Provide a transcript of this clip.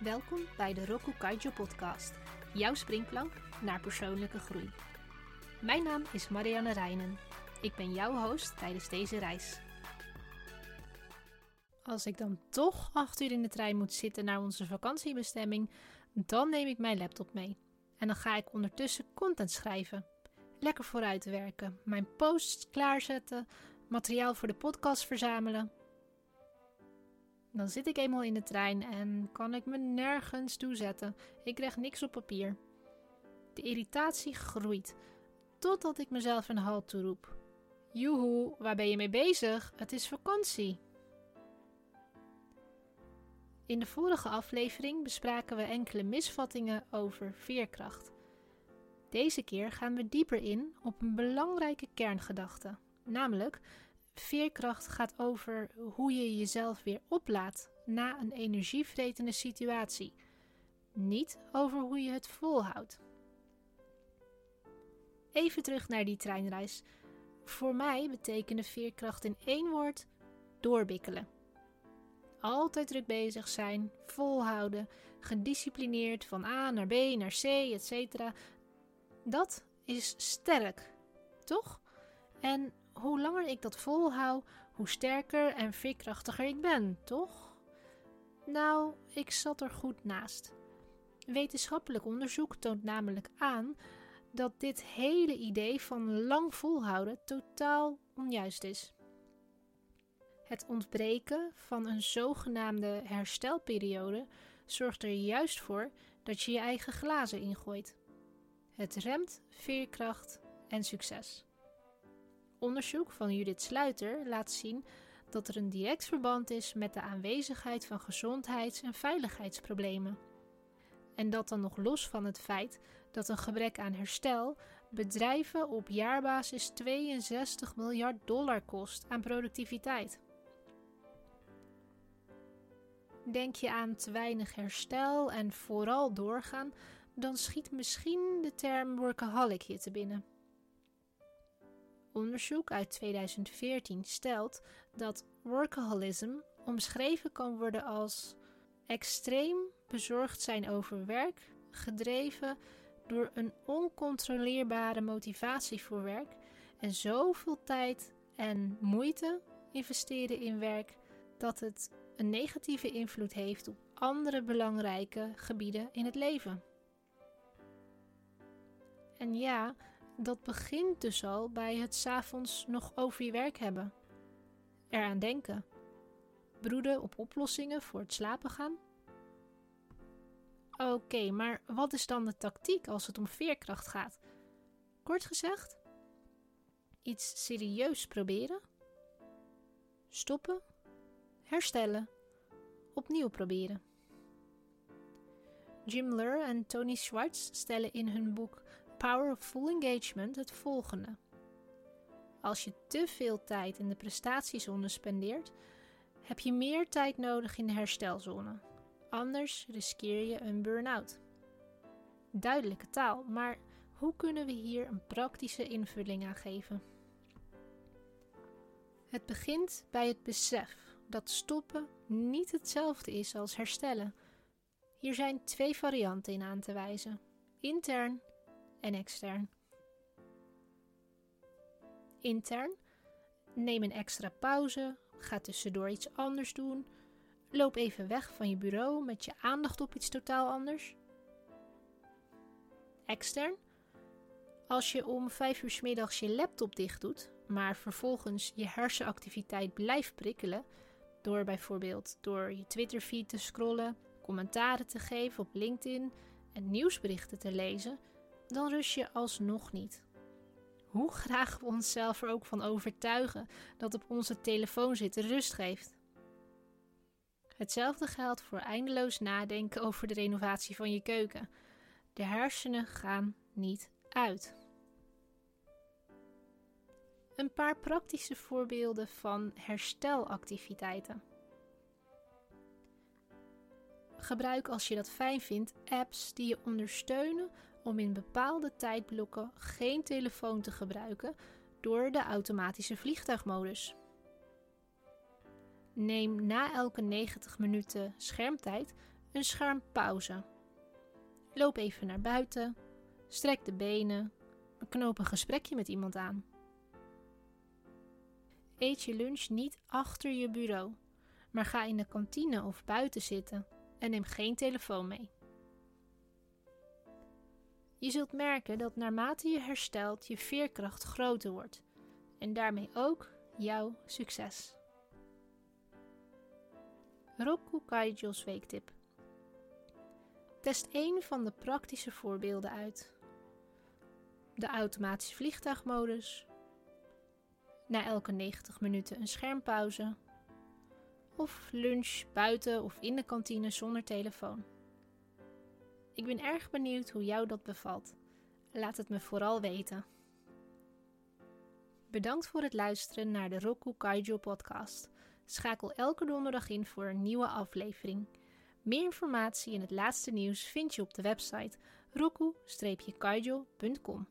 Welkom bij de Roku Kaijo podcast, jouw springplank naar persoonlijke groei. Mijn naam is Marianne Reinen. Ik ben jouw host tijdens deze reis. Als ik dan toch acht uur in de trein moet zitten naar onze vakantiebestemming, dan neem ik mijn laptop mee. En dan ga ik ondertussen content schrijven. Lekker vooruit werken, mijn posts klaarzetten, materiaal voor de podcast verzamelen. Dan zit ik eenmaal in de trein en kan ik me nergens toezetten. Ik krijg niks op papier. De irritatie groeit, totdat ik mezelf een halt toeroep. Joehoe, waar ben je mee bezig? Het is vakantie. In de vorige aflevering bespraken we enkele misvattingen over veerkracht. Deze keer gaan we dieper in op een belangrijke kerngedachte, namelijk veerkracht gaat over hoe je jezelf weer oplaadt na een energievretende situatie, niet over hoe je het volhoudt. Even terug naar die treinreis. Voor mij betekende veerkracht in één woord doorbikkelen. Altijd druk bezig zijn, volhouden, gedisciplineerd van A naar B naar C, etc. Dat is sterk, toch? En hoe langer ik dat volhoud, hoe sterker en veerkrachtiger ik ben, toch? Nou, ik zat er goed naast. Wetenschappelijk onderzoek toont namelijk aan dat dit hele idee van lang volhouden totaal onjuist is. Het ontbreken van een zogenaamde herstelperiode zorgt er juist voor dat je je eigen glazen ingooit. Het remt veerkracht en succes. Onderzoek van Judith Sluiter laat zien dat er een direct verband is met de aanwezigheid van gezondheids- en veiligheidsproblemen. En dat dan nog los van het feit dat een gebrek aan herstel bedrijven op jaarbasis 62 miljard dollar kost aan productiviteit. Denk je aan te weinig herstel en vooral doorgaan, dan schiet misschien de term workaholic je te binnen. Onderzoek uit 2014 stelt dat workaholism omschreven kan worden als extreem bezorgd zijn over werk, gedreven door een oncontroleerbare motivatie voor werk en zoveel tijd en moeite investeren in werk dat het een negatieve invloed heeft op andere belangrijke gebieden in het leven. En ja, dat begint dus al bij het s'avonds nog over je werk hebben. Eraan denken. Broeden op oplossingen voor het slapen gaan. Oké, maar wat is dan de tactiek als het om veerkracht gaat? Kort gezegd, iets serieus proberen, stoppen, herstellen, opnieuw proberen. Jim Lur en Tony Schwartz stellen in hun boek Power of Full Engagement het volgende. Als je te veel tijd in de prestatiezone spendeert, heb je meer tijd nodig in de herstelzone. Anders riskeer je een burn-out. Duidelijke taal, maar hoe kunnen we hier een praktische invulling aan geven? Het begint bij het besef dat stoppen niet hetzelfde is als herstellen. Hier zijn twee varianten in aan te wijzen: intern en extern. Intern, neem een extra pauze, ga tussendoor iets anders doen, loop even weg van je bureau met je aandacht op iets totaal anders. Extern, als je om 5 uur s middags je laptop dicht doet, maar vervolgens je hersenactiviteit blijft prikkelen, door bijvoorbeeld door je Twitterfeed te scrollen, commentaren te geven op LinkedIn en nieuwsberichten te lezen, dan rust je alsnog niet. Hoe graag we onszelf er ook van overtuigen dat op onze telefoon zitten rust geeft. Hetzelfde geldt voor eindeloos nadenken over de renovatie van je keuken. De hersenen gaan niet uit. Een paar praktische voorbeelden van herstelactiviteiten. Gebruik als je dat fijn vindt apps die je ondersteunen om in bepaalde tijdblokken geen telefoon te gebruiken door de automatische vliegtuigmodus. Neem na elke 90 minuten schermtijd Een schermpauze. Loop even naar buiten, strek de benen, knoop een gesprekje met iemand aan. Eet je lunch niet achter je bureau, maar ga in de kantine of buiten zitten en neem geen telefoon mee. Je zult merken dat naarmate je herstelt, je veerkracht groter wordt en daarmee ook jouw succes. Roku Kaijo's weektip. Test één van de praktische voorbeelden uit. De automatische vliegtuigmodus. Na elke 90 minuten een schermpauze. Of lunch buiten of in de kantine zonder telefoon. Ik ben erg benieuwd hoe jou dat bevalt. Laat het me vooral weten. Bedankt voor het luisteren naar de Roku Kaijo podcast. Schakel elke donderdag in voor een nieuwe aflevering. Meer informatie en het laatste nieuws vind je op de website roku-kaijo.com.